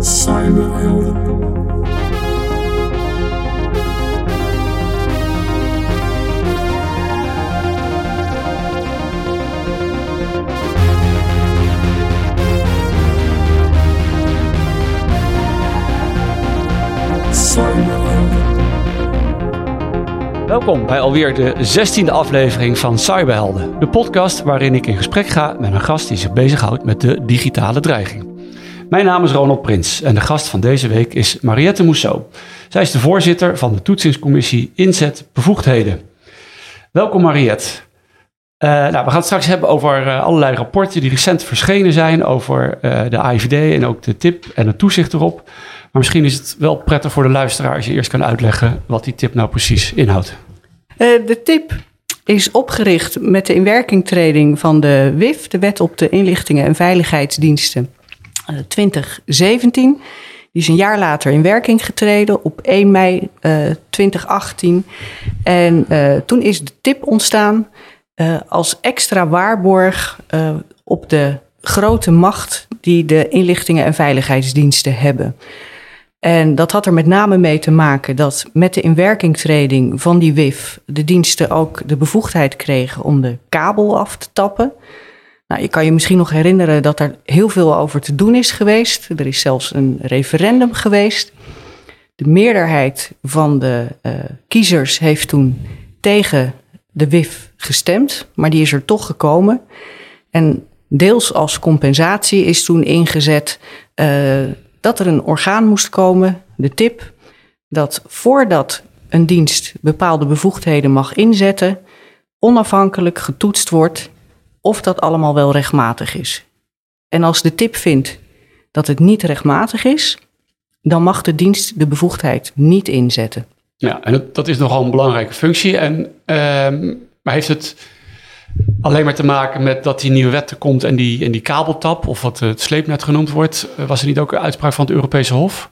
Cyberhelden. Welkom bij alweer de 16e aflevering van Cyberhelden, de podcast waarin ik in gesprek ga met een gast die zich bezighoudt met de digitale dreiging. Mijn naam is Ronald Prins en de gast van deze week is Mariette Mousseau. Zij is de voorzitter van de toetsingscommissie Inzet Bevoegdheden. Welkom Mariette. Eh, nou, we gaan het straks hebben over eh, allerlei rapporten die recent verschenen zijn over eh, de AIVD en ook de tip en het toezicht erop. Maar misschien is het wel prettig voor de luisteraar als je eerst kan uitleggen wat die tip nou precies inhoudt. De tip is opgericht met de inwerkingtreding van de WIF, de Wet op de Inlichtingen en Veiligheidsdiensten, 2017. Die is een jaar later in werking getreden op 1 mei eh, 2018. En eh, toen is de tip ontstaan eh, als extra waarborg eh, op de grote macht die de inlichtingen en veiligheidsdiensten hebben. En dat had er met name mee te maken dat met de inwerkingtreding van die WIF de diensten ook de bevoegdheid kregen om de kabel af te tappen. Nou, je kan je misschien nog herinneren dat er heel veel over te doen is geweest. Er is zelfs een referendum geweest. De meerderheid van de eh, kiezers heeft toen tegen de WIF gestemd, maar die is er toch gekomen. En deels als compensatie is toen ingezet eh, dat er een orgaan moest komen, de TIP, dat voordat een dienst bepaalde bevoegdheden mag inzetten, onafhankelijk getoetst wordt of dat allemaal wel rechtmatig is. En als de TIP vindt dat het niet rechtmatig is, dan mag de dienst de bevoegdheid niet inzetten. Ja, en dat, dat is nogal een belangrijke functie. En, ehm, maar heeft het alleen maar te maken met dat die nieuwe wet er komt en die, en die kabeltap, of wat het sleepnet genoemd wordt, eh, was er niet ook een uitspraak van het Europese Hof?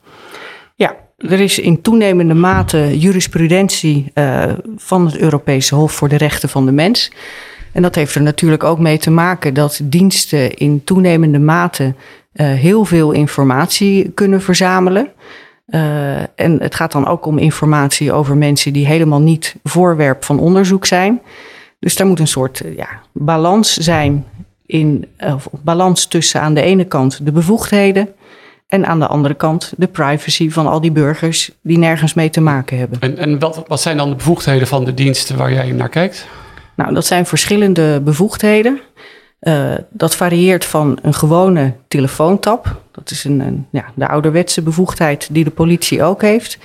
Ja, er is in toenemende mate jurisprudentie eh, van het Europese Hof voor de Rechten van de Mens. En dat heeft er natuurlijk ook mee te maken dat diensten in toenemende mate eh, heel veel informatie kunnen verzamelen. Eh, en het gaat dan ook om informatie over mensen die helemaal niet voorwerp van onderzoek zijn. Dus daar moet een soort eh, ja, balans zijn in, of balans tussen aan de ene kant de bevoegdheden en aan de andere kant de privacy van al die burgers die nergens mee te maken hebben. En, en wat, wat zijn dan de bevoegdheden van de diensten waar jij naar kijkt? Nou, dat zijn verschillende bevoegdheden. Uh, dat varieert van een gewone telefoontap. Dat is een, een, ja, de ouderwetse bevoegdheid die de politie ook heeft.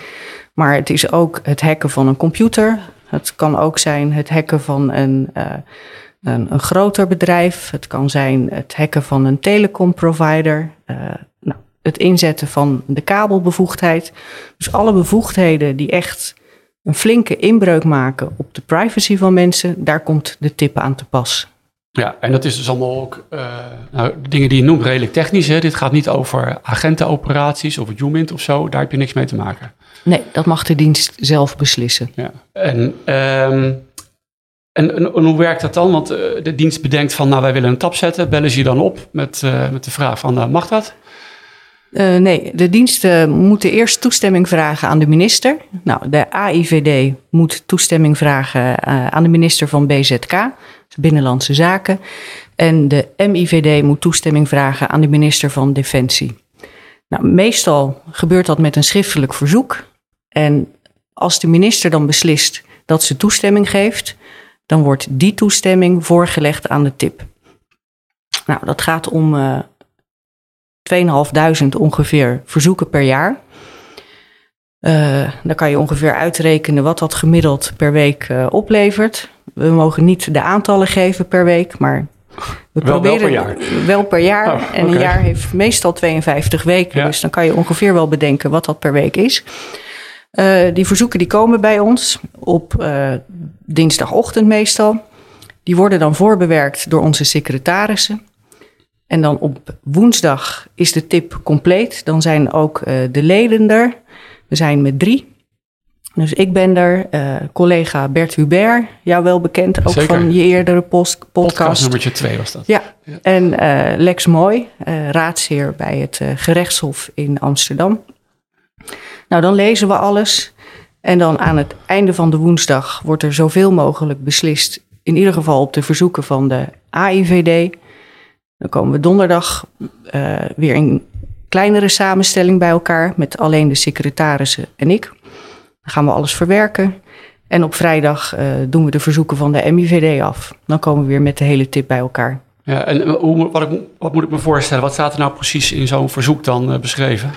Maar het is ook het hacken van een computer. Het kan ook zijn het hacken van een, uh, een, een, groter bedrijf. Het kan zijn het hacken van een telecomprovider. Uh, nou, het inzetten van de kabelbevoegdheid. Dus alle bevoegdheden die echt een flinke inbreuk maken op de privacy van mensen, daar komt de tip aan te pas. Ja, en dat is dus allemaal ook uh, nou, dingen die je noemt redelijk technisch. Hè? Dit gaat niet over agentenoperaties of Humint of zo. Daar heb je niks mee te maken. Nee, dat mag de dienst zelf beslissen. Ja. En, um, en, en, en, hoe werkt dat dan? Want uh, de dienst bedenkt van, nou wij willen een tap zetten. Bellen ze je dan op met, uh, met de vraag van, mag dat? Uh, nee, de diensten moeten eerst toestemming vragen aan de minister. Nou, de AIVD moet toestemming vragen uh, aan de minister van BZK, Binnenlandse Zaken. En de MIVD moet toestemming vragen aan de minister van Defensie. Nou, meestal gebeurt dat met een schriftelijk verzoek. En als de minister dan beslist dat ze toestemming geeft, dan wordt die toestemming voorgelegd aan de TIP. Nou, dat gaat om uh, 2.500 ongeveer verzoeken per jaar. Uh, dan kan je ongeveer uitrekenen wat dat gemiddeld per week uh, oplevert. We mogen niet de aantallen geven per week, maar we wel, proberen wel per jaar. wel per jaar. Oh, en okay. een jaar heeft meestal 52 weken, Ja. dus dan kan je ongeveer wel bedenken wat dat per week is. Uh, die verzoeken die komen bij ons op dinsdagochtend meestal. Die worden dan voorbewerkt door onze secretarissen. En dan op woensdag is de tip compleet. Dan zijn ook uh, de leden er. We zijn met drie. Dus ik ben er, uh, collega Bert Hubert, jou wel bekend, ook Zeker. van je eerdere post podcast. Podcast nummertje 2 was dat. Ja, ja. en uh, Lex Mooi, raadsheer bij het gerechtshof in Amsterdam. Nou, dan lezen we alles. En dan aan het einde van de woensdag wordt er zoveel mogelijk beslist. In ieder geval op de verzoeken van de AIVD. Dan komen we donderdag uh, weer in kleinere samenstelling bij elkaar. Met alleen de secretarissen en ik. Dan gaan we alles verwerken. En op vrijdag uh, doen we de verzoeken van de MIVD af. Dan komen we weer met de hele tip bij elkaar. Ja, en hoe, wat, ik, wat moet ik me voorstellen? Wat staat er nou precies in zo'n verzoek dan uh, beschreven?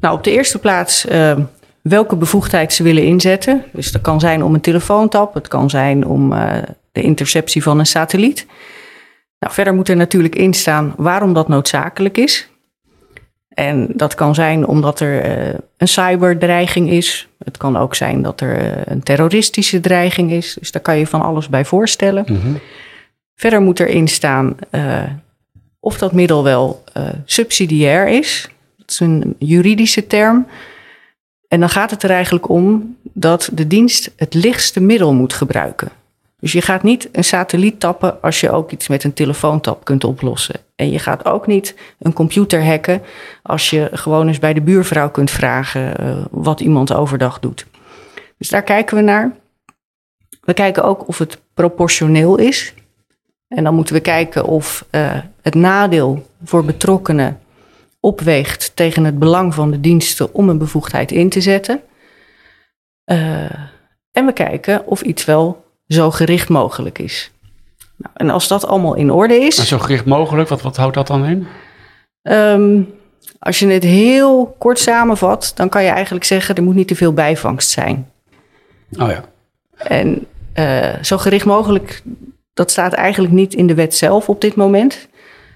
Nou, op de eerste plaats uh, welke bevoegdheid ze willen inzetten. Dus dat kan zijn om een telefoontap, het kan zijn om de interceptie van een satelliet. Nou, verder moet er natuurlijk in staan waarom dat noodzakelijk is. En dat kan zijn omdat er uh, een cyberdreiging is. Het kan ook zijn dat er uh, een terroristische dreiging is. Dus daar kan je van alles bij voorstellen. Mm -hmm. Verder moet erin staan uh, of dat middel wel subsidiair is. Dat is een juridische term. En dan gaat het er eigenlijk om dat de dienst het lichtste middel moet gebruiken. Dus je gaat niet een satelliet tappen als je ook iets met een telefoontap kunt oplossen. En je gaat ook niet een computer hacken als je gewoon eens bij de buurvrouw kunt vragen uh, wat iemand overdag doet. Dus daar kijken we naar. We kijken ook of het proportioneel is. En dan moeten we kijken of uh, het nadeel voor betrokkenen opweegt tegen het belang van de diensten om een bevoegdheid in te zetten. Uh, en we kijken of iets wel zo gericht mogelijk is. Nou, en als dat allemaal in orde is. Zo gericht mogelijk, wat, wat houdt dat dan in? Um, als je het heel kort samenvat, dan kan je eigenlijk zeggen: er moet niet te veel bijvangst zijn. Oh ja. En uh, zo gericht mogelijk, dat staat eigenlijk niet in de wet zelf op dit moment.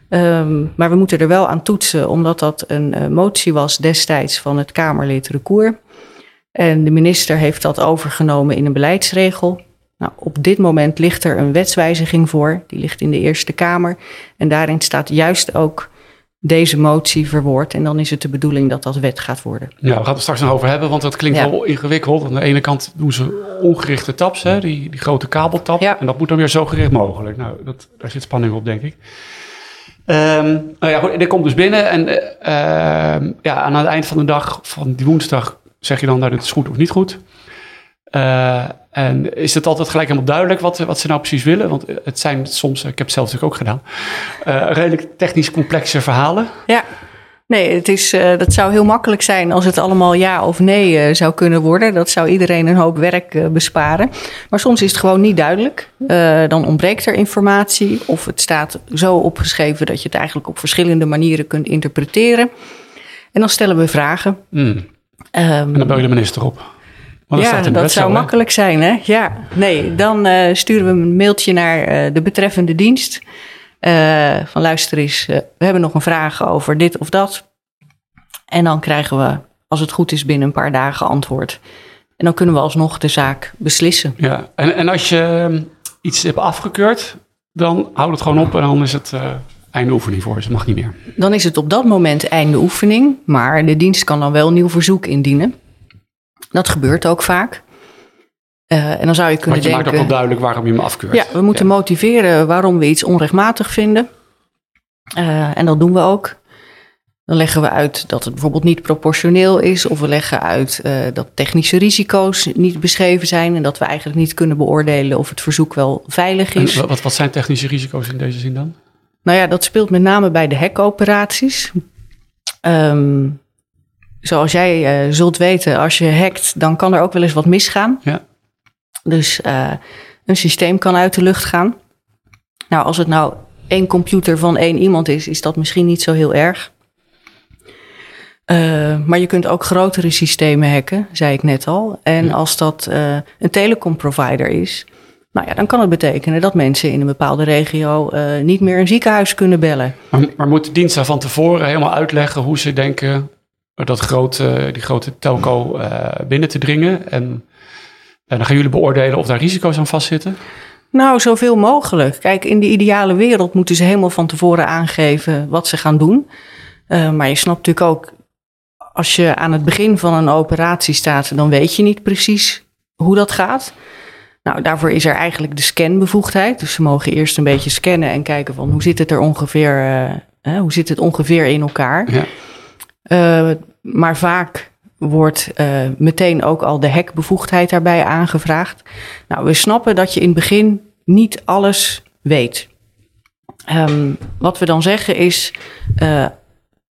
Um, maar we moeten er wel aan toetsen, omdat dat een uh, motie was destijds van het Kamerlid Recour. En de minister heeft dat overgenomen in een beleidsregel. Nou, op dit moment ligt er een wetswijziging voor, die ligt in de Eerste Kamer. En daarin staat juist ook deze motie verwoord. En dan is het de bedoeling dat dat wet gaat worden. Ja, we gaan het er straks nog over hebben, want dat klinkt Ja. wel ingewikkeld. Aan de ene kant doen ze ongerichte taps, hè, die, die grote kabeltap. Ja. En dat moet dan weer zo gericht mogelijk. Nou, dat, daar zit spanning op, denk ik. Ehm, nou ja, goed, dit komt dus binnen. En eh, ehm, ja, aan het eind van de dag, van die woensdag, zeg je dan, nou, dit is goed of niet goed. Eh, en is het altijd gelijk helemaal duidelijk wat, wat ze nou precies willen? Want het zijn soms, ik heb het zelf natuurlijk ook gedaan, eh, redelijk technisch complexe verhalen. Ja. Nee, het is, uh, dat zou heel makkelijk zijn als het allemaal ja of nee uh, zou kunnen worden. Dat zou iedereen een hoop werk uh, besparen. Maar soms is het gewoon niet duidelijk. dan ontbreekt er informatie of het staat zo opgeschreven dat je het eigenlijk op verschillende manieren kunt interpreteren. En dan stellen we vragen. Mm. Um, En dan bel je de minister op. Want ja, dat wet zou hè? makkelijk zijn, hè? Ja, nee, dan uh, sturen we een mailtje naar uh, de betreffende dienst. Uh, van luister eens, we hebben nog een vraag over dit of dat. En dan krijgen we, als het goed is, binnen een paar dagen antwoord. En dan kunnen we alsnog de zaak beslissen. Ja, en, en als je um, iets hebt afgekeurd, dan houdt het gewoon op en dan is het einde oefening voor. Dus dat mag niet meer. Dan is het op dat moment einde oefening, maar de dienst kan dan wel een nieuw verzoek indienen. Dat gebeurt ook vaak. Uh, en dan zou je kunnen Want je denken... maakt ook wel duidelijk waarom je hem afkeurt. Ja, we moeten ja. motiveren waarom we iets onrechtmatig vinden. Uh, en dat doen we ook. Dan leggen we uit dat het bijvoorbeeld niet proportioneel is. Of we leggen uit uh, dat technische risico's niet beschreven zijn. En dat we eigenlijk niet kunnen beoordelen of het verzoek wel veilig is. En wat, wat zijn technische risico's in deze zin dan? Nou ja, dat speelt met name bij de hackoperaties. Um, zoals jij uh, zult weten, als je hackt, dan kan er ook wel eens wat misgaan. Ja. Dus uh, een systeem kan uit de lucht gaan. Nou, als het nou één computer van één iemand is, is dat misschien niet zo heel erg. Uh, maar je kunt ook grotere systemen hacken, zei ik net al. En ja. als dat een telecomprovider is, nou ja, dan kan het betekenen dat mensen in een bepaalde regio niet meer een ziekenhuis kunnen bellen. Maar, maar moet de dienst daar van tevoren helemaal uitleggen hoe ze denken dat grote, die grote telco uh, binnen te dringen. En, en dan gaan jullie beoordelen of daar risico's aan vastzitten? Nou, zoveel mogelijk. Kijk, in de ideale wereld moeten ze helemaal van tevoren aangeven wat ze gaan doen. Uh, maar je snapt natuurlijk ook, als je aan het begin van een operatie staat, dan weet je niet precies hoe dat gaat. Nou, daarvoor is er eigenlijk de scanbevoegdheid. Dus ze mogen eerst een beetje scannen en kijken van hoe zit het er ongeveer, uh, hoe zit het ongeveer in elkaar. Ja. Uh, maar vaak wordt uh, meteen ook al de hekbevoegdheid daarbij aangevraagd. Nou, we snappen dat je in het begin niet alles weet. Um, wat we dan zeggen is,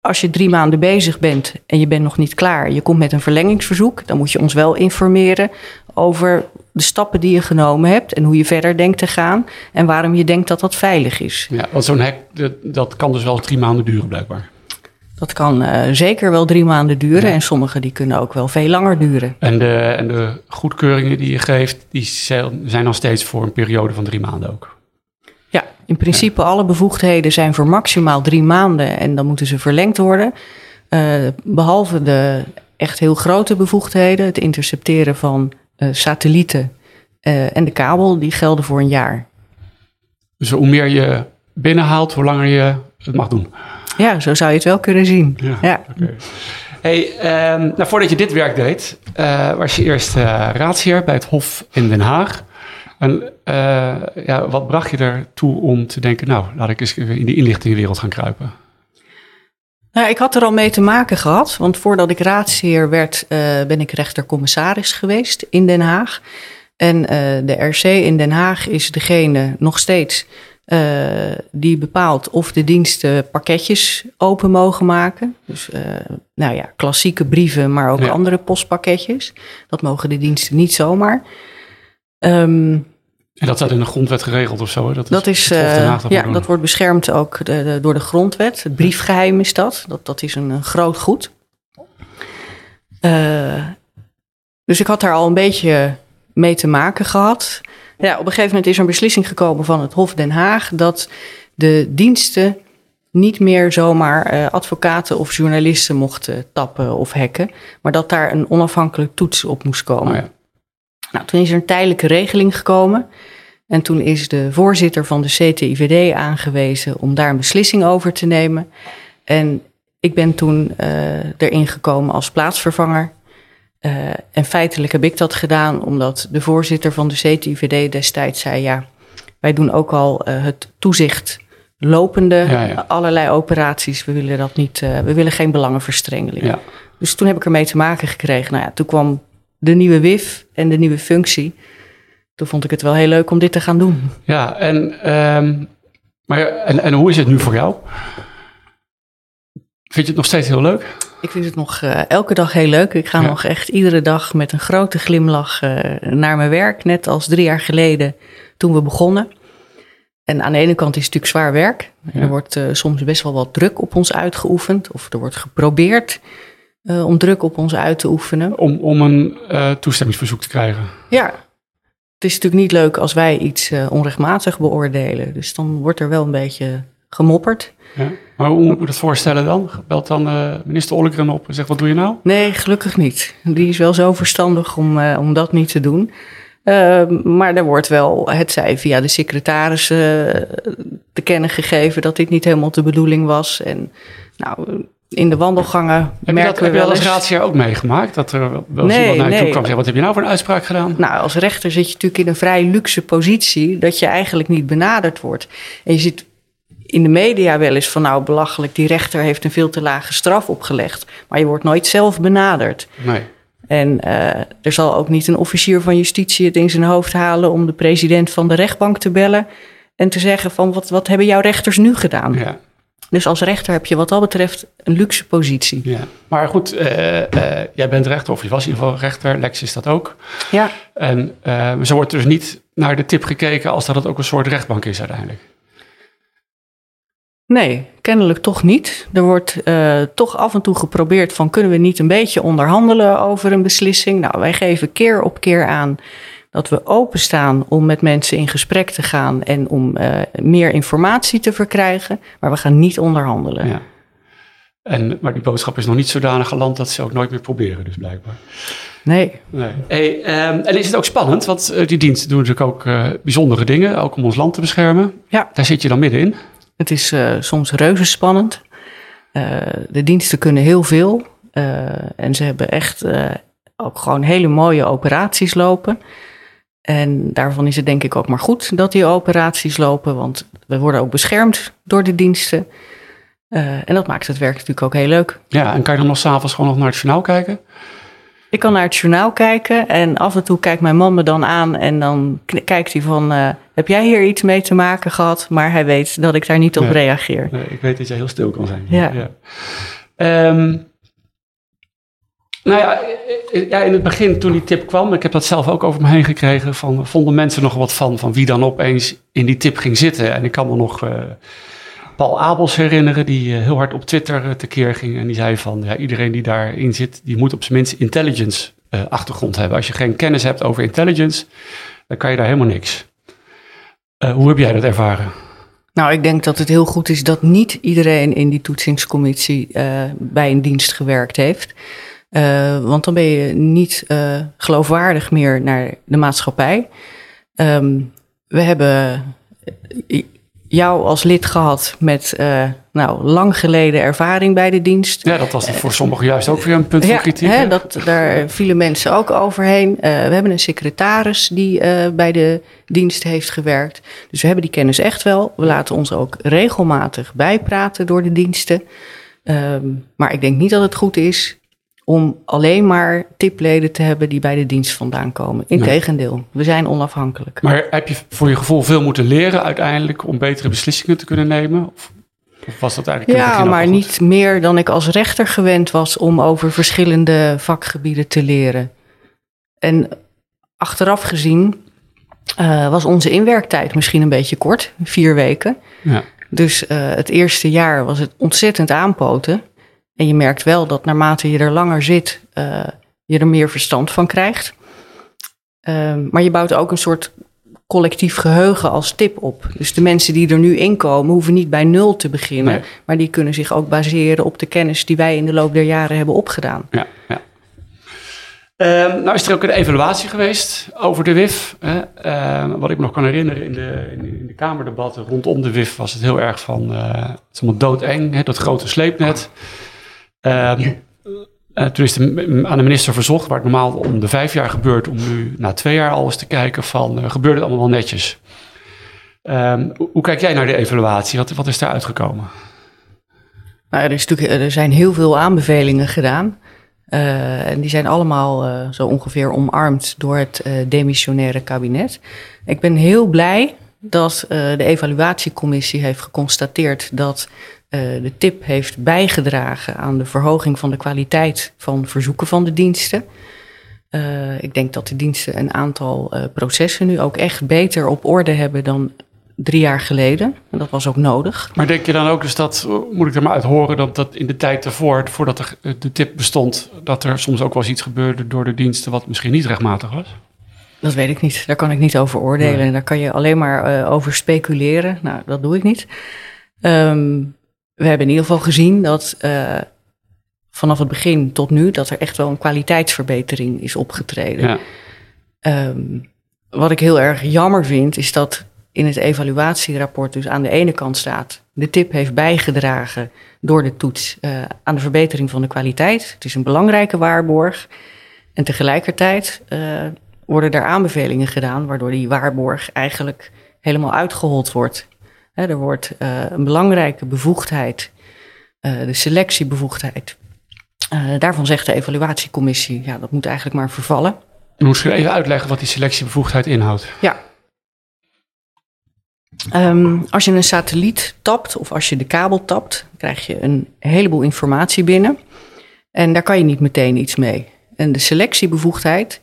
als je drie maanden bezig bent en je bent nog niet klaar, je komt met een verlengingsverzoek, dan moet je ons wel informeren over de stappen die je genomen hebt en hoe je verder denkt te gaan en waarom je denkt dat dat veilig is. Ja, want zo'n hek, dat, kan dus wel drie maanden duren blijkbaar. Dat kan uh, zeker wel drie maanden duren en sommige die kunnen ook wel veel langer duren. En de, en de goedkeuringen die je geeft, die zijn dan steeds voor een periode van drie maanden ook? Ja, in principe alle bevoegdheden zijn voor maximaal drie maanden en dan moeten ze verlengd worden. Uh, behalve de echt heel grote bevoegdheden, het intercepteren van uh, satellieten en de kabel, die gelden voor een jaar. Dus hoe meer je binnenhaalt, hoe langer je het mag doen. Ja, zo zou je het wel kunnen zien. Ja, ja. Hey, um, nou, voordat je dit werk deed, was je eerst raadsheer bij het Hof in Den Haag. En uh, ja, wat bracht je ertoe om te denken, nou, laat ik eens in die inlichtingenwereld gaan kruipen? Nou, ik had er al mee te maken gehad, want voordat ik raadsheer werd, uh, ben ik rechtercommissaris geweest in Den Haag. En uh, de RC in Den Haag is degene nog steeds die bepaalt of de diensten pakketjes open mogen maken. Dus nou ja, klassieke brieven, maar ook andere postpakketjes. Dat mogen de diensten niet zomaar. Um, en dat staat in de grondwet geregeld of zo? Hè? Dat, dat is, uh, ja, dat wordt beschermd ook de, de, door de grondwet. Het briefgeheim is dat. Dat, dat is een, een groot goed. Dus ik had daar al een beetje mee te maken gehad. Ja, op een gegeven moment is er een beslissing gekomen van het Hof Den Haag dat de diensten niet meer zomaar uh, advocaten of journalisten mochten tappen of hacken, maar dat daar een onafhankelijk toets op moest komen. Oh ja. Nou, toen is er een tijdelijke regeling gekomen. En toen is de voorzitter van de CTIVD aangewezen om daar een beslissing over te nemen. En ik ben toen uh, erin gekomen als plaatsvervanger. Uh, en feitelijk heb ik dat gedaan omdat de voorzitter van de CTIVD destijds zei: ja, wij doen ook al uh, het toezicht lopende, ja, ja. allerlei operaties. We willen dat niet, we willen geen belangenverstrengeling. Ja. Dus toen heb ik ermee te maken gekregen. Nou ja, toen kwam de nieuwe WIF en de nieuwe functie. Toen vond ik het wel heel leuk om dit te gaan doen. Ja, en, um, maar, en, en hoe is het nu voor jou? Vind je het nog steeds heel leuk? Ik vind het nog uh, elke dag heel leuk. Ik ga ja. nog echt iedere dag met een grote glimlach uh, naar mijn werk. Net als drie jaar geleden toen we begonnen. En aan de ene kant is het natuurlijk zwaar werk. Ja. Er wordt uh, soms best wel wat druk op ons uitgeoefend. Of er wordt geprobeerd om druk op ons uit te oefenen. Om, om een toestemmingsverzoek te krijgen? Ja. Het is natuurlijk niet leuk als wij iets onrechtmatig beoordelen. Dus dan wordt er wel een beetje gemopperd. Ja. Maar hoe moet je dat voorstellen dan? Belt dan minister Ollekren op en zegt, wat doe je nou? Nee, gelukkig niet. Die is wel zo verstandig om, om dat niet te doen. maar er wordt wel, het zij via de secretaris te kennen gegeven dat dit niet helemaal de bedoeling was. En nou, in de wandelgangen heb merken dat, we wel Heb je dat als ook meegemaakt? Dat er wel eens nee, iemand naar je nee. toe kwam zeggen... wat heb je nou voor een uitspraak gedaan? Nou, als rechter zit je natuurlijk in een vrij luxe positie... dat je eigenlijk niet benaderd wordt. En je ziet in de media wel eens van... nou, belachelijk, die rechter heeft een veel te lage straf opgelegd. Maar je wordt nooit zelf benaderd. Nee. En uh, er zal ook niet een officier van justitie het in zijn hoofd halen... om de president van de rechtbank te bellen... en te zeggen van, wat, wat hebben jouw rechters nu gedaan? Ja. Dus als rechter heb je wat dat betreft een luxe positie. Ja, maar goed, uh, uh, jij bent rechter, of je was in ieder geval rechter. Lex is dat ook. Ja. En zo wordt dus niet naar de tip gekeken als dat het ook een soort rechtbank is uiteindelijk. Nee, kennelijk toch niet. Er wordt toch af en toe geprobeerd van kunnen we niet een beetje onderhandelen over een beslissing. Nou, wij geven keer op keer aan dat we openstaan om met mensen in gesprek te gaan en om uh, meer informatie te verkrijgen, maar we gaan niet onderhandelen. Ja. En, maar die boodschap is nog niet zodanig geland dat ze ook nooit meer proberen, dus blijkbaar. Nee. nee. Hey, um, en is het ook spannend, want uh, die diensten doen natuurlijk ook uh, bijzondere dingen, ook om ons land te beschermen. Ja. Daar zit je dan middenin. Het is soms reuze spannend. de diensten kunnen heel veel. en ze hebben echt ook gewoon hele mooie operaties lopen. En daarvan is het denk ik ook maar goed dat die operaties lopen, want we worden ook beschermd door de diensten. en dat maakt het werk natuurlijk ook heel leuk. Ja, en kan je dan nog s'avonds gewoon nog naar het journaal kijken? Ik kan naar het journaal kijken en af en toe kijkt mijn man me dan aan en dan kijkt hij van, uh, heb jij hier iets mee te maken gehad? Maar hij weet dat ik daar niet op reageer. Nee, ik weet dat jij heel stil kan zijn. Ja. ja. Um, nou ja, ja, in het begin toen die tip kwam, ik heb dat zelf ook over me heen gekregen, van, vonden mensen nog wat van, van wie dan opeens in die tip ging zitten. En ik kan me nog... Uh, Paul Abels herinneren, die uh, heel hard op Twitter uh, tekeer ging. En die zei van, ja, iedereen die daarin zit, die moet op zijn minst intelligence uh, achtergrond hebben. Als je geen kennis hebt over intelligence, dan kan je daar helemaal niks. hoe heb jij dat ervaren? Nou, ik denk dat het heel goed is dat niet iedereen in die toetsingscommissie bij een dienst gewerkt heeft. want dan ben je niet geloofwaardig meer naar de maatschappij. Um, we hebben jou als lid gehad met uh, nou, lang geleden ervaring bij de dienst. Ja, dat was voor sommigen juist ook weer een punt van kritiek. Hè, dat, daar vielen mensen ook overheen. Uh, we hebben een secretaris die uh, bij de dienst heeft gewerkt. Dus we hebben die kennis echt wel. We laten ons ook regelmatig bijpraten door de diensten. Um, maar ik denk niet dat het goed is om alleen maar tipleden te hebben die bij de dienst vandaan komen. Integendeel, we zijn onafhankelijk. Maar heb je voor je gevoel veel moeten leren uiteindelijk om betere beslissingen te kunnen nemen? Of, of was dat eigenlijk Ja, maar niet meer dan ik als rechter gewend was om over verschillende vakgebieden te leren. En achteraf gezien uh, was onze inwerktijd misschien een beetje kort, vier weken. Ja. Dus uh, het eerste jaar was het ontzettend aanpoten. En je merkt wel dat naarmate je er langer zit, uh, je er meer verstand van krijgt. Uh, maar je bouwt ook een soort collectief geheugen als tip op. Dus de mensen die er nu inkomen, hoeven niet bij nul te beginnen. Maar die kunnen zich ook baseren op de kennis die wij in de loop der jaren hebben opgedaan. Ja, ja. Uh, nou is er ook een evaluatie geweest over de WIF. Hè. Uh, wat ik me nog kan herinneren in de, in de, Kamerdebatten rondom de WIF was het heel erg van... Uh, het is allemaal doodeng, hè, dat grote sleepnet. Uh, toen is de, aan de minister verzocht, waar het normaal om de vijf jaar gebeurt, om nu na twee jaar al eens te kijken van, uh, gebeurt het allemaal wel netjes? Um, hoe kijk jij naar de evaluatie? Wat, wat is daar uitgekomen? Nou, er, is natuurlijk, er zijn heel veel aanbevelingen gedaan. En die zijn allemaal zo ongeveer omarmd door het demissionaire kabinet. Ik ben heel blij dat de evaluatiecommissie heeft geconstateerd dat de tip heeft bijgedragen aan de verhoging van de kwaliteit van verzoeken van de diensten. Uh, ik denk dat de diensten een aantal uh, processen nu ook echt beter op orde hebben dan drie jaar geleden. En dat was ook nodig. Maar denk je dan ook dus dat, moet ik er maar uit horen, dat, dat in de tijd daarvoor, voordat er de tip bestond, dat er soms ook wel eens iets gebeurde door de diensten wat misschien niet rechtmatig was? Dat weet ik niet. Daar kan ik niet over oordelen. Nee. Daar kan je alleen maar over speculeren. Nou, dat doe ik niet. Um, we hebben in ieder geval gezien dat uh, vanaf het begin tot nu dat er echt wel een kwaliteitsverbetering is opgetreden. Ja. Um, wat ik heel erg jammer vind, is dat in het evaluatierapport dus aan de ene kant staat, de tip heeft bijgedragen door de toets uh, aan de verbetering van de kwaliteit. Het is een belangrijke waarborg. En tegelijkertijd uh, worden er aanbevelingen gedaan waardoor die waarborg eigenlijk helemaal uitgehold wordt er wordt uh, een belangrijke bevoegdheid, uh, de selectiebevoegdheid. Uh, daarvan zegt de evaluatiecommissie, ja, dat moet eigenlijk maar vervallen. Moet je even uitleggen wat die selectiebevoegdheid inhoudt? Ja. Um, als je een satelliet tapt of als je de kabel tapt, krijg je een heleboel informatie binnen. En daar kan je niet meteen iets mee. En de selectiebevoegdheid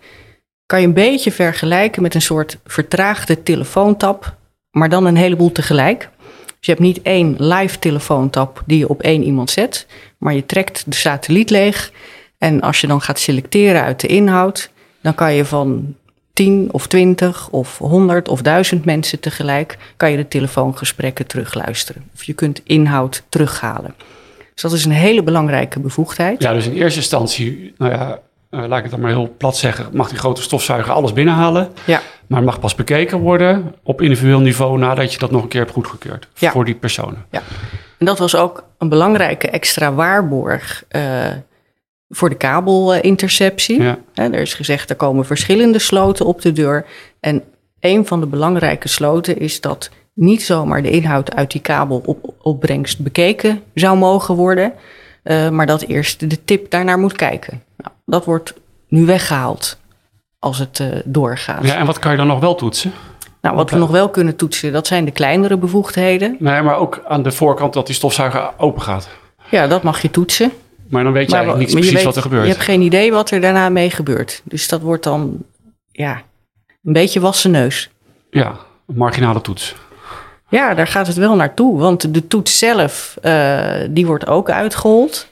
kan je een beetje vergelijken met een soort vertraagde telefoontap maar dan een heleboel tegelijk. Dus je hebt niet één live telefoontap die je op één iemand zet, maar je trekt de satelliet leeg. En als je dan gaat selecteren uit de inhoud, dan kan je van 10 of 20 of 100 of 1000 mensen tegelijk, kan je de telefoongesprekken terugluisteren. Of je kunt inhoud terughalen. Dus dat is een hele belangrijke bevoegdheid. Ja, dus in eerste instantie, nou ja, uh, laat ik het dan maar heel plat zeggen, mag die grote stofzuiger alles binnenhalen. Ja. Maar het mag pas bekeken worden op individueel niveau nadat je dat nog een keer hebt goedgekeurd ja. voor die personen. Ja. En dat was ook een belangrijke extra waarborg uh, voor de kabelinterceptie. Ja. Hè, er is gezegd, er komen verschillende sloten op de deur. En een van de belangrijke sloten is dat niet zomaar de inhoud uit die kabelopbrengst bekeken zou mogen worden, uh, maar dat eerst de tip daarnaar moet kijken. Nou, dat wordt nu weggehaald als het uh, doorgaat. Ja, en wat kan je dan nog wel toetsen? Nou, wat we nog wel kunnen toetsen, dat zijn de kleinere bevoegdheden. Nee, maar ook aan de voorkant dat die stofzuiger open gaat. Ja, dat mag je toetsen. Maar dan weet je maar, eigenlijk niet precies weet, wat er gebeurt. Je hebt geen idee wat er daarna mee gebeurt. Dus dat wordt dan, ja, een beetje wassen neus. Ja, een marginale toets. Ja, daar gaat het wel naartoe. Want de toets zelf, uh, die wordt ook uitgehold.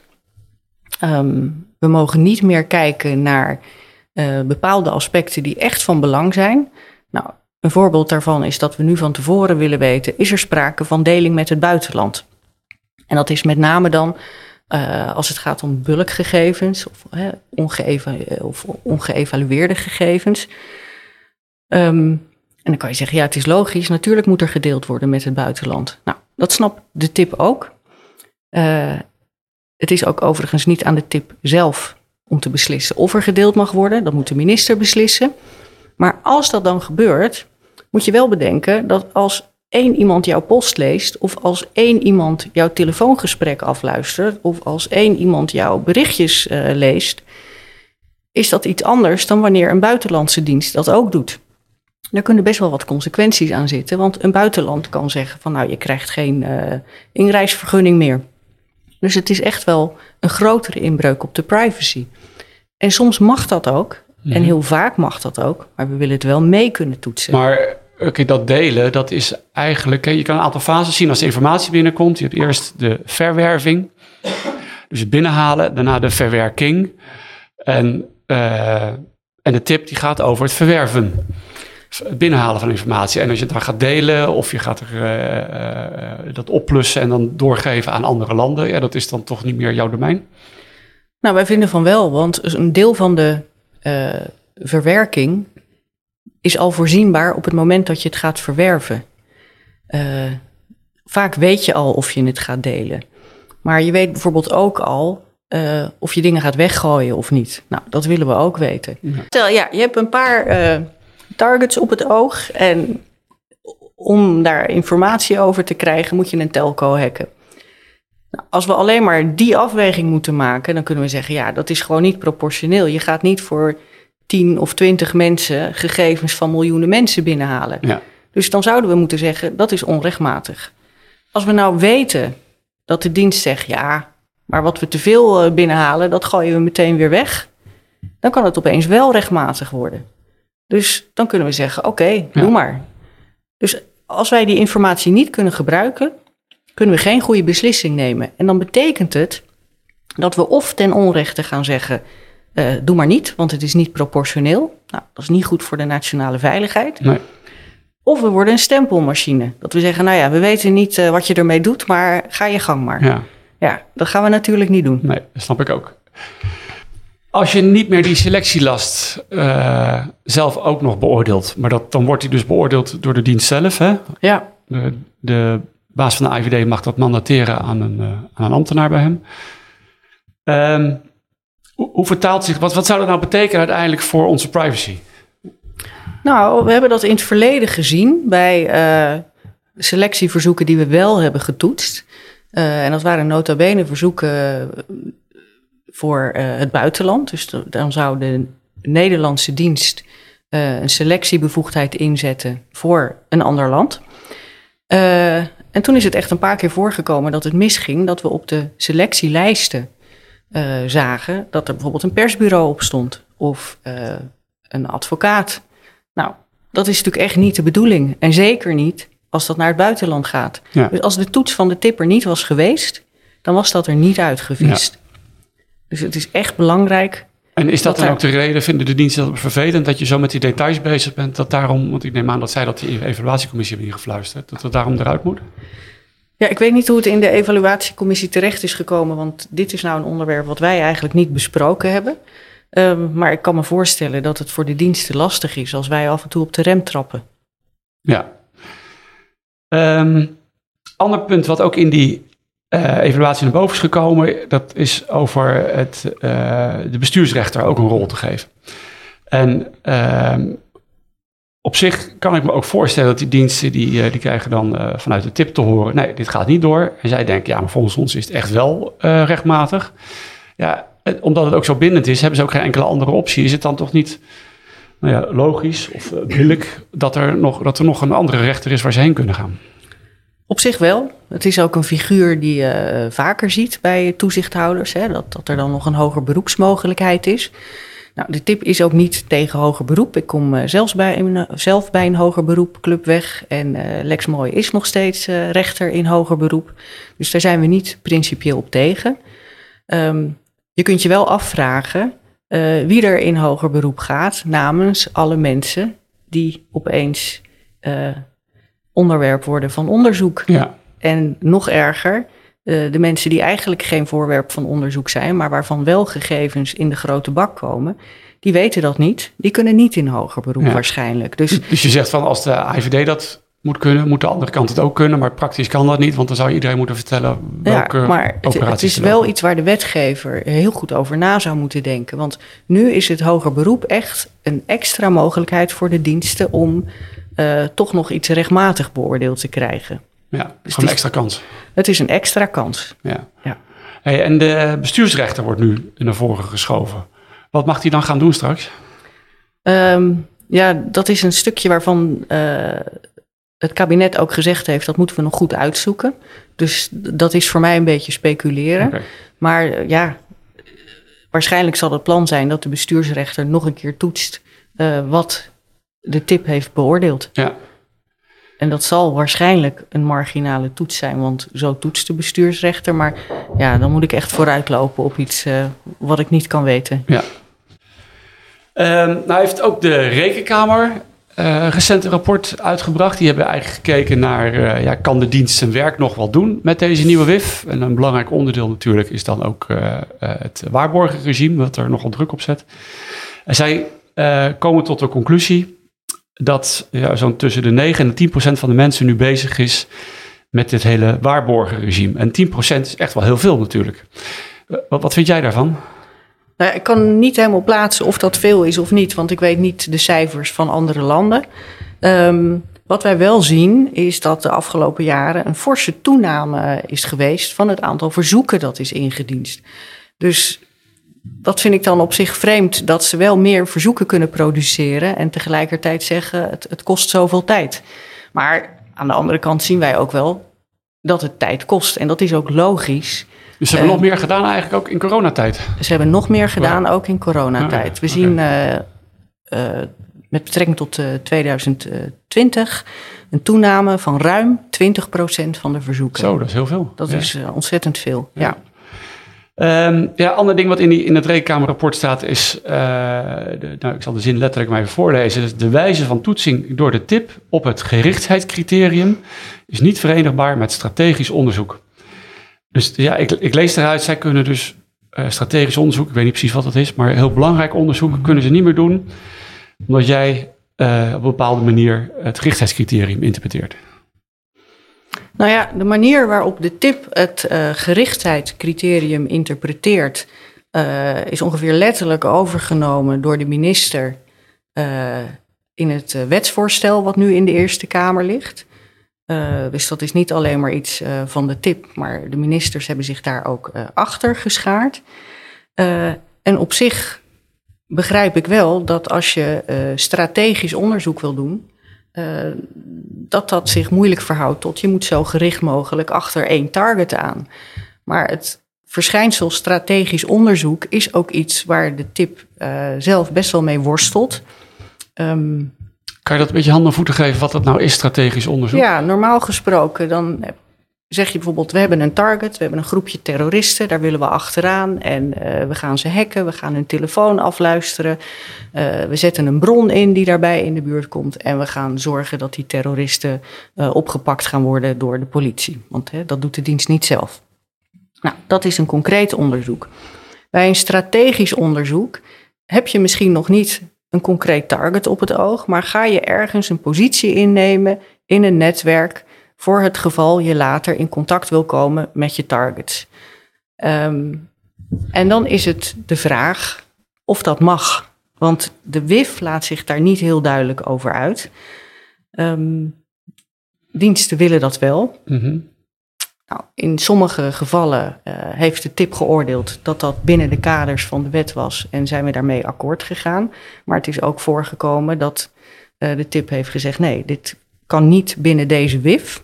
Um, we mogen niet meer kijken naar uh, bepaalde aspecten die echt van belang zijn. Nou, een voorbeeld daarvan is dat we nu van tevoren willen weten: is er sprake van deling met het buitenland? En dat is met name dan uh, als het gaat om bulkgegevens of, uh, ongeëva of ongeëvalueerde gegevens. Um, en dan kan je zeggen, ja, het is logisch, natuurlijk moet er gedeeld worden met het buitenland. Nou, dat snapt de tip ook. Uh, het is ook overigens niet aan de tip zelf om te beslissen of er gedeeld mag worden. Dat moet de minister beslissen. Maar als dat dan gebeurt, moet je wel bedenken dat als één iemand jouw post leest, of als één iemand jouw telefoongesprek afluistert, of als één iemand jouw berichtjes uh, leest, is dat iets anders dan wanneer een buitenlandse dienst dat ook doet. Daar kunnen best wel wat consequenties aan zitten, want een buitenland kan zeggen van nou je krijgt geen uh, inreisvergunning meer. Dus het is echt wel een grotere inbreuk op de privacy. En soms mag dat ook, en heel vaak mag dat ook, maar we willen het wel mee kunnen toetsen. Maar okay, dat delen, dat is eigenlijk, je kan een aantal fases zien als de informatie binnenkomt. Je hebt eerst de verwerving, dus het binnenhalen, daarna de verwerking. En, uh, en de tip die gaat over het verwerven het binnenhalen van informatie. En als je het dan gaat delen of je gaat er, uh, uh, dat opplussen en dan doorgeven aan andere landen, ja, dat is dan toch niet meer jouw domein? Nou, wij vinden van wel, want een deel van de uh, verwerking is al voorzienbaar op het moment dat je het gaat verwerven. vaak weet je al of je het gaat delen. Maar je weet bijvoorbeeld ook al of je dingen gaat weggooien of niet. Nou, dat willen we ook weten. Ja. Stel, ja, je hebt een paar targets op het oog. En om daar informatie over te krijgen, moet je een telco hacken. Nou, als we alleen maar die afweging moeten maken, dan kunnen we zeggen: ja, dat is gewoon niet proportioneel. Je gaat niet voor 10 of 20 mensen gegevens van miljoenen mensen binnenhalen. Ja. Dus dan zouden we moeten zeggen: dat is onrechtmatig. Als we nou weten dat de dienst zegt: ja, maar wat we te veel binnenhalen, dat gooien we meteen weer weg. Dan kan het opeens wel rechtmatig worden. Dus dan kunnen we zeggen, oké, okay, doe maar. Dus als wij die informatie niet kunnen gebruiken, kunnen we geen goede beslissing nemen. En dan betekent het dat we of ten onrechte gaan zeggen, uh, doe maar niet, want het is niet proportioneel. Nou, dat is niet goed voor de nationale veiligheid. Nee. Of we worden een stempelmachine. Dat we zeggen, nou ja, we weten niet uh, wat je ermee doet, maar ga je gang maar. Ja. ja, dat gaan we natuurlijk niet doen. Nee, dat snap ik ook. Als je niet meer die selectielast uh, zelf ook nog beoordeelt, maar dat, dan wordt die dus beoordeeld door de dienst zelf. Hè? Ja. De, de baas van de IVD mag dat mandateren aan een, uh, aan een ambtenaar bij hem. Um, hoe, hoe, vertaalt zich, wat, wat zou dat nou betekenen uiteindelijk voor onze privacy? Nou, we hebben dat in het verleden gezien bij uh, selectieverzoeken die we wel hebben getoetst. en dat waren nota bene verzoeken voor uh, het buitenland. Dus dan zou de Nederlandse dienst uh, een selectiebevoegdheid inzetten voor een ander land. Uh, en toen is het echt een paar keer voorgekomen dat het misging, dat we op de selectielijsten zagen dat er bijvoorbeeld een persbureau op stond of een advocaat. Nou, dat is natuurlijk echt niet de bedoeling. En zeker niet als dat naar het buitenland gaat. Ja. Dus als de toets van de tipper niet was geweest, dan was dat er niet uitgevist. Ja. Dus het is echt belangrijk. En is dat, dat dan ook de reden, vinden de diensten dat vervelend, dat je zo met die details bezig bent, dat daarom, want ik neem aan dat zij dat die evaluatiecommissie hebben ingefluisterd, dat het daarom eruit moet? Ja, ik weet niet hoe het in de evaluatiecommissie terecht is gekomen, want dit is nou een onderwerp wat wij eigenlijk niet besproken hebben. Ehm, maar ik kan me voorstellen dat het voor de diensten lastig is als wij af en toe op de rem trappen. Ja. Ehm, ander punt wat ook in die evaluatie naar boven is gekomen, dat is over het, de bestuursrechter ook een rol te geven. En ehm, op zich kan ik me ook voorstellen dat die diensten, die, die krijgen dan vanuit de tip te horen, nee, dit gaat niet door. En zij denken, ja, maar volgens ons is het echt wel rechtmatig. Ja, omdat het ook zo bindend is, hebben ze ook geen enkele andere optie. Is het dan toch niet nou ja, logisch of billig dat er, nog, dat er nog een andere rechter is waar ze heen kunnen gaan? Op zich wel. Het is ook een figuur die je uh, vaker ziet bij toezichthouders. Hè, dat, dat er dan nog een hoger beroepsmogelijkheid is. Nou, de tip is ook niet tegen hoger beroep. Ik kom uh, zelfs bij een, zelf bij een hoger beroep club weg. En Lex Mooi is nog steeds rechter in hoger beroep. Dus daar zijn we niet principieel op tegen. Um, je kunt je wel afvragen wie er in hoger beroep gaat namens alle mensen die opeens onderwerp worden van onderzoek. Ja. En nog erger, uh, de mensen die eigenlijk geen voorwerp van onderzoek zijn, maar waarvan wel gegevens in de grote bak komen, die weten dat niet. Die kunnen niet in hoger beroep ja. waarschijnlijk. Dus, dus je zegt van als de IVD dat moet kunnen, moet de andere kant het ook kunnen. Maar praktisch kan dat niet, want dan zou iedereen moeten vertellen welke ja, maar het, het is wel iets waar de wetgever heel goed over na zou moeten denken. Want nu is het hoger beroep echt een extra mogelijkheid voor de diensten om uh, toch nog iets rechtmatig beoordeeld te krijgen. Ja, dus een extra kans. Het is een extra kans. Ja. ja. Hey, en de bestuursrechter wordt nu naar voren geschoven. Wat mag hij dan gaan doen straks? Um, ja, dat is een stukje waarvan uh, het kabinet ook gezegd heeft, dat moeten we nog goed uitzoeken. Dus dat is voor mij een beetje speculeren. Okay. Maar eh, ja, waarschijnlijk zal het plan zijn dat de bestuursrechter nog een keer toetst uh, wat de tip heeft beoordeeld. Ja. En dat zal waarschijnlijk een marginale toets zijn, want zo toetst de bestuursrechter. Maar ja, dan moet ik echt vooruitlopen op iets uh, wat ik niet kan weten. Ja. Um, nou heeft ook de Rekenkamer uh, recent een rapport uitgebracht. Die hebben eigenlijk gekeken naar, uh, ja, kan de dienst zijn werk nog wel doen met deze nieuwe WIF? En een belangrijk onderdeel natuurlijk is dan ook uh, het waarborgenregime, wat er nogal druk op zet. En zij komen tot de conclusie dat ja, zo'n tussen de 9 en 10 procent van de mensen nu bezig is met dit hele waarborgenregime. En 10 procent is echt wel heel veel natuurlijk. Wat, wat vind jij daarvan? Nou, ik kan niet helemaal plaatsen of dat veel is of niet, want ik weet niet de cijfers van andere landen. Um, wat wij wel zien is dat de afgelopen jaren een forse toename is geweest van het aantal verzoeken dat is ingediend. Dus dat vind ik dan op zich vreemd dat ze wel meer verzoeken kunnen produceren en tegelijkertijd zeggen het, het kost zoveel tijd. Maar aan de andere kant zien wij ook wel dat het tijd kost en dat is ook logisch. Dus ze hebben nog meer gedaan eigenlijk ook in coronatijd? Ze hebben nog meer gedaan ook in coronatijd. We zien uh, uh, met betrekking tot 2020 eh, een toename van ruim 20% van de verzoeken. Zo, dat is heel veel. Dat is ontzettend veel, ja. ja. Um, ja, ander ding wat in, die, in het rekenkamerrapport staat is, uh, de, nou, ik zal de zin letterlijk maar even voorlezen. Dus de wijze van toetsing door de tip op het gerichtheidscriterium is niet verenigbaar met strategisch onderzoek. Dus ja, ik, ik lees eruit, zij kunnen dus uh, strategisch onderzoek, ik weet niet precies wat dat is, maar heel belangrijk onderzoek kunnen ze niet meer doen, omdat jij uh, op een bepaalde manier het gerichtheidscriterium interpreteert. Nou ja, de manier waarop de tip het uh, gerichtheidscriterium interpreteert, is ongeveer letterlijk overgenomen door de minister in het wetsvoorstel wat nu in de Eerste Kamer ligt. Dus dat is niet alleen maar iets van de tip, maar de ministers hebben zich daar ook achter geschaard. en op zich begrijp ik wel dat als je strategisch onderzoek wil doen, dat dat zich moeilijk verhoudt tot je moet zo gericht mogelijk achter één target aan. Maar het verschijnsel strategisch onderzoek is ook iets waar de tip zelf best wel mee worstelt. Um, kan je dat een beetje handen en voeten geven wat dat nou is, strategisch onderzoek? Ja, normaal gesproken dan zeg je bijvoorbeeld, we hebben een target, we hebben een groepje terroristen, daar willen we achteraan en uh, we gaan ze hacken, we gaan hun telefoon afluisteren, uh, we zetten een bron in die daarbij in de buurt komt en we gaan zorgen dat die terroristen uh, opgepakt gaan worden door de politie, want hè, dat doet de dienst niet zelf. Nou, dat is een concreet onderzoek. Bij een strategisch onderzoek heb je misschien nog niet een concreet target op het oog, maar ga je ergens een positie innemen in een netwerk voor het geval je later in contact wil komen met je targets. Ehm, en dan is het de vraag of dat mag. Want de WIF laat zich daar niet heel duidelijk over uit. Ehm, diensten willen dat wel. Mhm. Nou, in sommige gevallen eh, heeft de tip geoordeeld dat dat binnen de kaders van de wet was en zijn we daarmee akkoord gegaan. Maar het is ook voorgekomen dat eh, de tip heeft gezegd: nee, dit kan niet binnen deze WIF.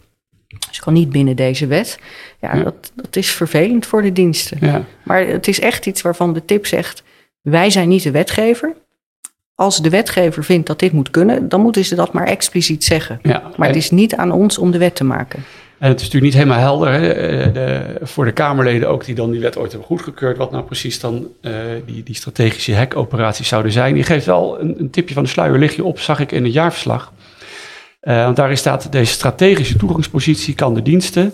Dus kan niet binnen deze wet. Ja, Ja. Dat, dat is vervelend voor de diensten. Ja. Maar het is echt iets waarvan de tip zegt: wij zijn niet de wetgever. Als de wetgever vindt dat dit moet kunnen, dan moeten ze dat maar expliciet zeggen. ja. Maar het is niet aan ons om de wet te maken. En het is natuurlijk niet helemaal helder hè, eh, de, voor de Kamerleden ook die dan die wet ooit hebben goedgekeurd, wat nou precies dan eh, die, die strategische hackoperaties zouden zijn. Die geeft wel een, een tipje van de sluier, lig je op, zag ik in het jaarverslag. Eh, want daarin staat, deze strategische toegangspositie kan de diensten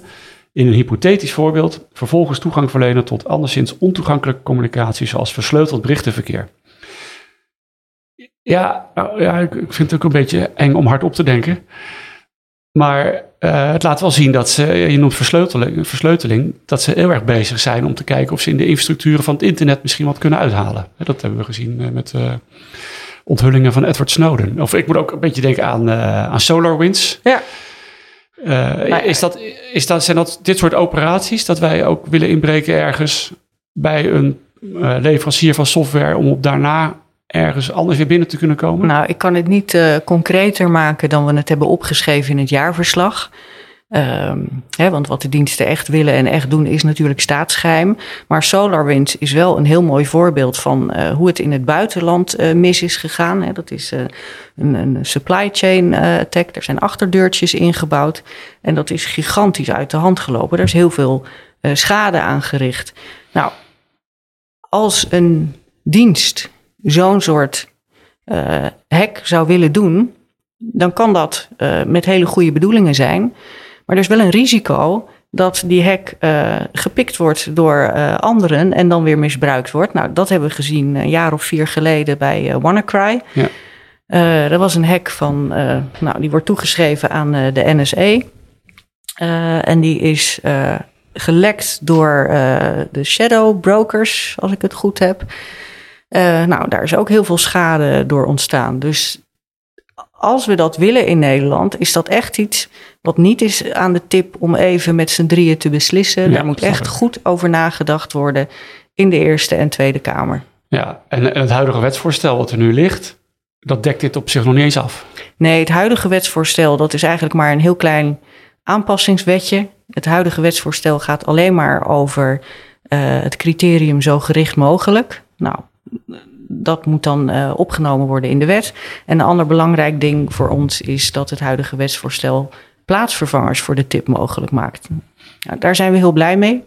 in een hypothetisch voorbeeld vervolgens toegang verlenen tot anderszins ontoegankelijke communicatie, zoals versleuteld berichtenverkeer. Ja, nou, ja ik, vind het ook een beetje eng om hardop te denken. Maar eh, het laat wel zien dat ze, je noemt versleuteling, versleuteling, dat ze heel erg bezig zijn om te kijken of ze in de infrastructuren van het internet misschien wat kunnen uithalen. Dat hebben we gezien eh, met onthullingen van Edward Snowden. Of ik moet ook een beetje denken aan, eh, aan SolarWinds. Ja. Eh, is dat, is dat, zijn dat dit soort operaties dat wij ook willen inbreken ergens bij een eh, leverancier van software om op daarna ergens anders weer binnen te kunnen komen? Nou, ik kan het niet eh, concreter maken dan we het hebben opgeschreven in het jaarverslag. Ehm, hè, want wat de diensten echt willen en echt doen is natuurlijk staatsgeheim. Maar SolarWinds is wel een heel mooi voorbeeld van eh, hoe het in het buitenland eh, mis is gegaan. Hè. Dat is eh, een, een supply chain attack. Er zijn achterdeurtjes ingebouwd. En dat is gigantisch uit de hand gelopen. Er is heel veel schade aangericht. Nou, als een dienst zo'n soort hack zou willen doen, dan kan dat met hele goede bedoelingen zijn. Maar er is wel een risico dat die hack eh, gepikt wordt door eh, anderen en dan weer misbruikt wordt. Nou, dat hebben we gezien een jaar of vier geleden bij eh, WannaCry. Ja. Eh, dat was een hack van, eh, nou, die wordt toegeschreven aan eh, de. Eh, en die is eh, gelekt door eh, de shadow brokers, als ik het goed heb. Eh, nou, daar is ook heel veel schade door ontstaan. Dus als we dat willen in Nederland, is dat echt iets wat niet is aan de tip om even met z'n drieën te beslissen. Ja, Daar moet echt ik. goed over nagedacht worden in de Eerste en Tweede Kamer. Ja, en, en het huidige wetsvoorstel wat er nu ligt, dat dekt dit op zich nog niet eens af. Nee, het huidige wetsvoorstel, dat is eigenlijk maar een heel klein aanpassingswetje. Het huidige wetsvoorstel gaat alleen maar over eh, het criterium zo gericht mogelijk. Nou, dat moet dan eh, opgenomen worden in de wet. En een ander belangrijk ding voor ons is dat het huidige wetsvoorstel plaatsvervangers voor de tip mogelijk maakt. Nou, daar zijn we heel blij mee.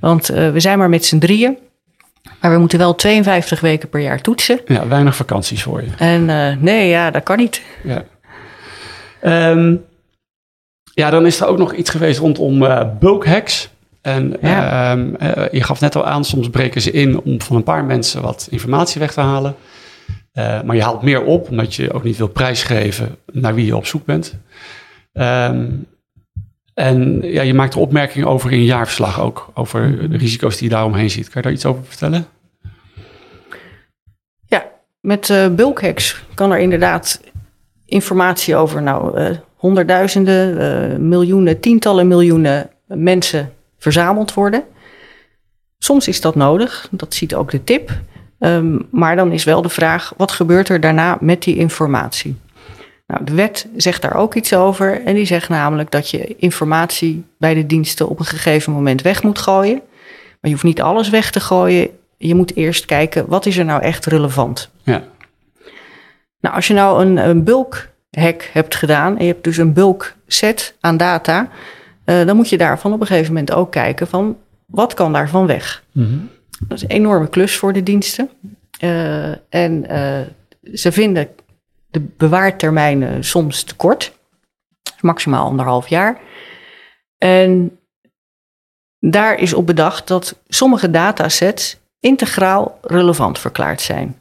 Want eh, we zijn maar met z'n drieën. Maar we moeten wel 52 weken per jaar toetsen. Ja, weinig vakanties voor je. En eh, nee, ja, dat kan niet. Ja. Ehm, ja, dan is er ook nog iets geweest rondom eh bulk hacks. En Ja. ehm, eh, je gaf net al aan, soms breken ze in om van een paar mensen wat informatie weg te halen. Eh, maar je haalt meer op, omdat je ook niet wil prijsgeven naar wie je op zoek bent. Ehm, en ja, je maakt er opmerkingen over in je jaarverslag ook, over de risico's die je daaromheen ziet. Kan je daar iets over vertellen? Ja, met eh bulkhacks kan er inderdaad informatie over nou, honderdduizenden, miljoenen, tientallen miljoenen mensen verzameld worden. Soms is dat nodig, dat ziet ook de tip. Ehm, maar dan is wel de vraag, wat gebeurt er daarna met die informatie? Nou, de wet zegt daar ook iets over. En die zegt namelijk dat je informatie bij de diensten op een gegeven moment weg moet gooien. Maar je hoeft niet alles weg te gooien. Je moet eerst kijken, wat is er nou echt relevant? Ja, Nou, als je nou een, een bulk hack hebt gedaan en je hebt dus een bulk set aan data, eh, dan moet je daarvan op een gegeven moment ook kijken van wat kan daarvan weg? Dat is een enorme klus voor de diensten. Eh, en eh, ze vinden de bewaartermijnen soms te kort, maximaal anderhalf jaar. En daar is op bedacht dat sommige datasets integraal relevant verklaard zijn.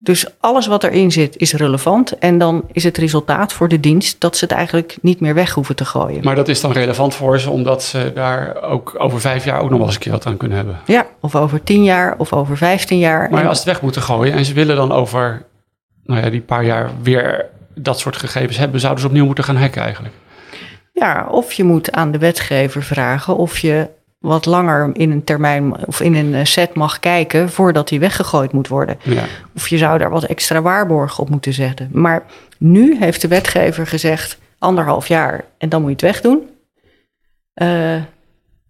Dus alles wat erin zit is relevant. En dan is het resultaat voor de dienst dat ze het eigenlijk niet meer weg hoeven te gooien. Maar dat is dan relevant voor ze, omdat ze daar ook over vijf jaar ook nog wel eens een keer wat aan kunnen hebben. Ja, of over tien jaar of over vijftien jaar. Maar En- als ze het weg moeten gooien en ze willen dan over nou ja, die paar jaar weer dat soort gegevens hebben, zouden ze opnieuw moeten gaan hacken eigenlijk. Ja, of je moet aan de wetgever vragen of je wat langer in een termijn of in een eh, set mag kijken voordat die weggegooid moet worden. Ja. Of je zou daar wat extra waarborgen op moeten zetten. Maar nu heeft de wetgever gezegd anderhalf jaar en dan moet je het wegdoen. Eh,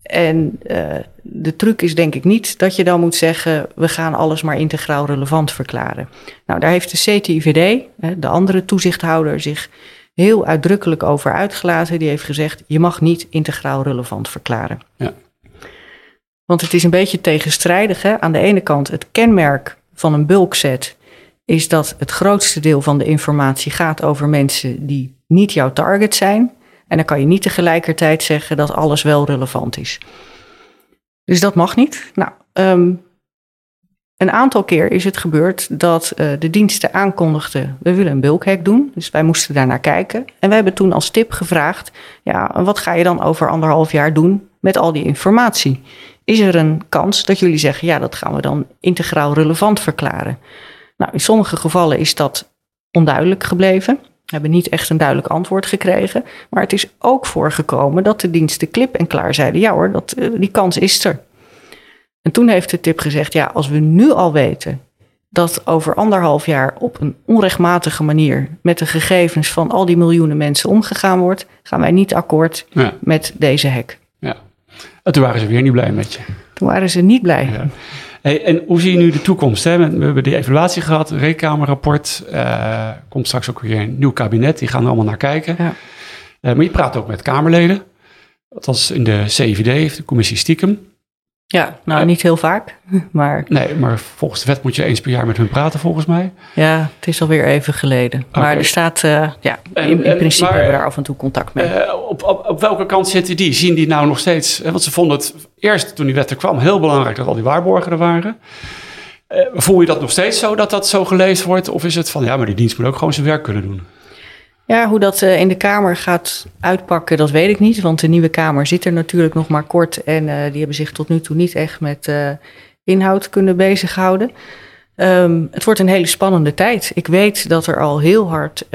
en eh, de truc is denk ik niet dat je dan moet zeggen... we gaan alles maar integraal relevant verklaren. Nou, daar heeft de CTIVD, de andere toezichthouder... zich heel uitdrukkelijk over uitgelaten. Die heeft gezegd, je mag niet integraal relevant verklaren. Ja. Want het is een beetje tegenstrijdig. Hè? Aan de ene kant, het kenmerk van een bulkset... is dat het grootste deel van de informatie gaat over mensen... die niet jouw target zijn... En dan kan je niet tegelijkertijd zeggen dat alles wel relevant is. Dus dat mag niet. Nou, ehm, een aantal keer is het gebeurd dat eh, de diensten aankondigden: we willen een bulkhack doen. Dus wij moesten daar naar kijken. En we hebben toen als tip gevraagd: ja, wat ga je dan over anderhalf jaar doen met al die informatie? Is er een kans dat jullie zeggen: ja, dat gaan we dan integraal relevant verklaren? Nou, in sommige gevallen is dat onduidelijk gebleven. We hebben niet echt een duidelijk antwoord gekregen. Maar het is ook voorgekomen dat de diensten klip en klaar zeiden: ja hoor, dat, eh, die kans is er. En toen heeft de tip gezegd: ja, als we nu al weten dat over anderhalf jaar op een onrechtmatige manier met de gegevens van al die miljoenen mensen omgegaan wordt, gaan wij niet akkoord Ja, met deze hack. En toen waren ze weer niet blij met je. Toen waren ze niet blij. Ja. Hey, en hoe zie je nu de toekomst? Hè? We hebben die evaluatie gehad, rekenkamerrapport. eh komt straks ook weer een nieuw kabinet, die gaan er allemaal naar kijken. Ja. Eh, maar je praat ook met Kamerleden. Althans in de CIVD, de commissie stiekem. Ja, nou niet heel vaak, maar Nee, maar volgens de wet moet je eens per jaar met hun praten, volgens mij. ja, het is alweer even geleden. Maar er staat, eh, ja, in, principe maar- hebben we daar af en toe contact mee. Eh, op, op, op welke kant zitten die? Zien die nou nog steeds? Want ze vonden het eerst, toen die wet er kwam, heel belangrijk dat al die waarborgen er waren. Eh, voel je dat nog steeds zo, dat dat zo gelezen wordt? Of is het van, ja, maar die dienst moet ook gewoon zijn werk kunnen doen? Ja, hoe dat eh, in de Kamer gaat uitpakken, dat weet ik niet. Want de nieuwe Kamer zit er natuurlijk nog maar kort. En eh, die hebben zich tot nu toe niet echt met eh, inhoud kunnen bezighouden. Ehm, het wordt een hele spannende tijd. Ik weet dat er al heel hard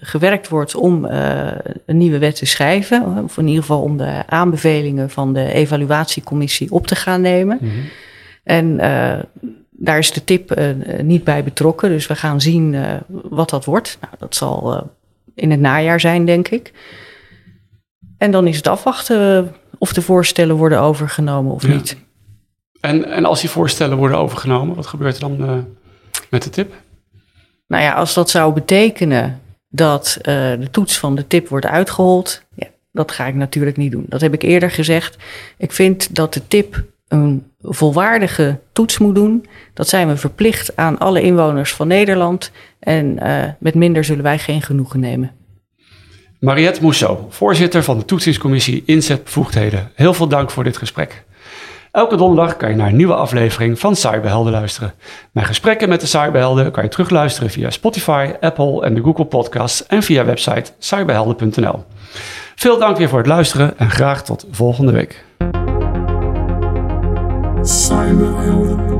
gewerkt wordt om een nieuwe wet te schrijven. Of in ieder geval om de aanbevelingen van de evaluatiecommissie op te gaan nemen. En eh, daar is de tip niet bij betrokken. Dus we gaan zien wat dat wordt. Nou, dat zal in het najaar zijn, denk ik. En dan is het afwachten of de voorstellen worden overgenomen of Ja. niet. En, en als die voorstellen worden overgenomen, wat gebeurt er dan eh, met de tip? Nou ja, als dat zou betekenen dat eh, de toets van de tip wordt uitgehold, ja, dat ga ik natuurlijk niet doen. Dat heb ik eerder gezegd. Ik vind dat de tip een volwaardige toets moet doen. Dat zijn we verplicht aan alle inwoners van Nederland. En eh, met minder zullen wij geen genoegen nemen. Mariette Mousseau, voorzitter van de toetsingscommissie Inzetbevoegdheden. Heel veel dank voor dit gesprek. Elke donderdag kan je naar een nieuwe aflevering van Cyberhelden luisteren. Mijn gesprekken met de Cyberhelden kan je terugluisteren via Spotify, Apple en de Google Podcasts en via website cyberhelden.nl. Veel dank weer voor het luisteren en graag tot volgende week. Cyberhelden.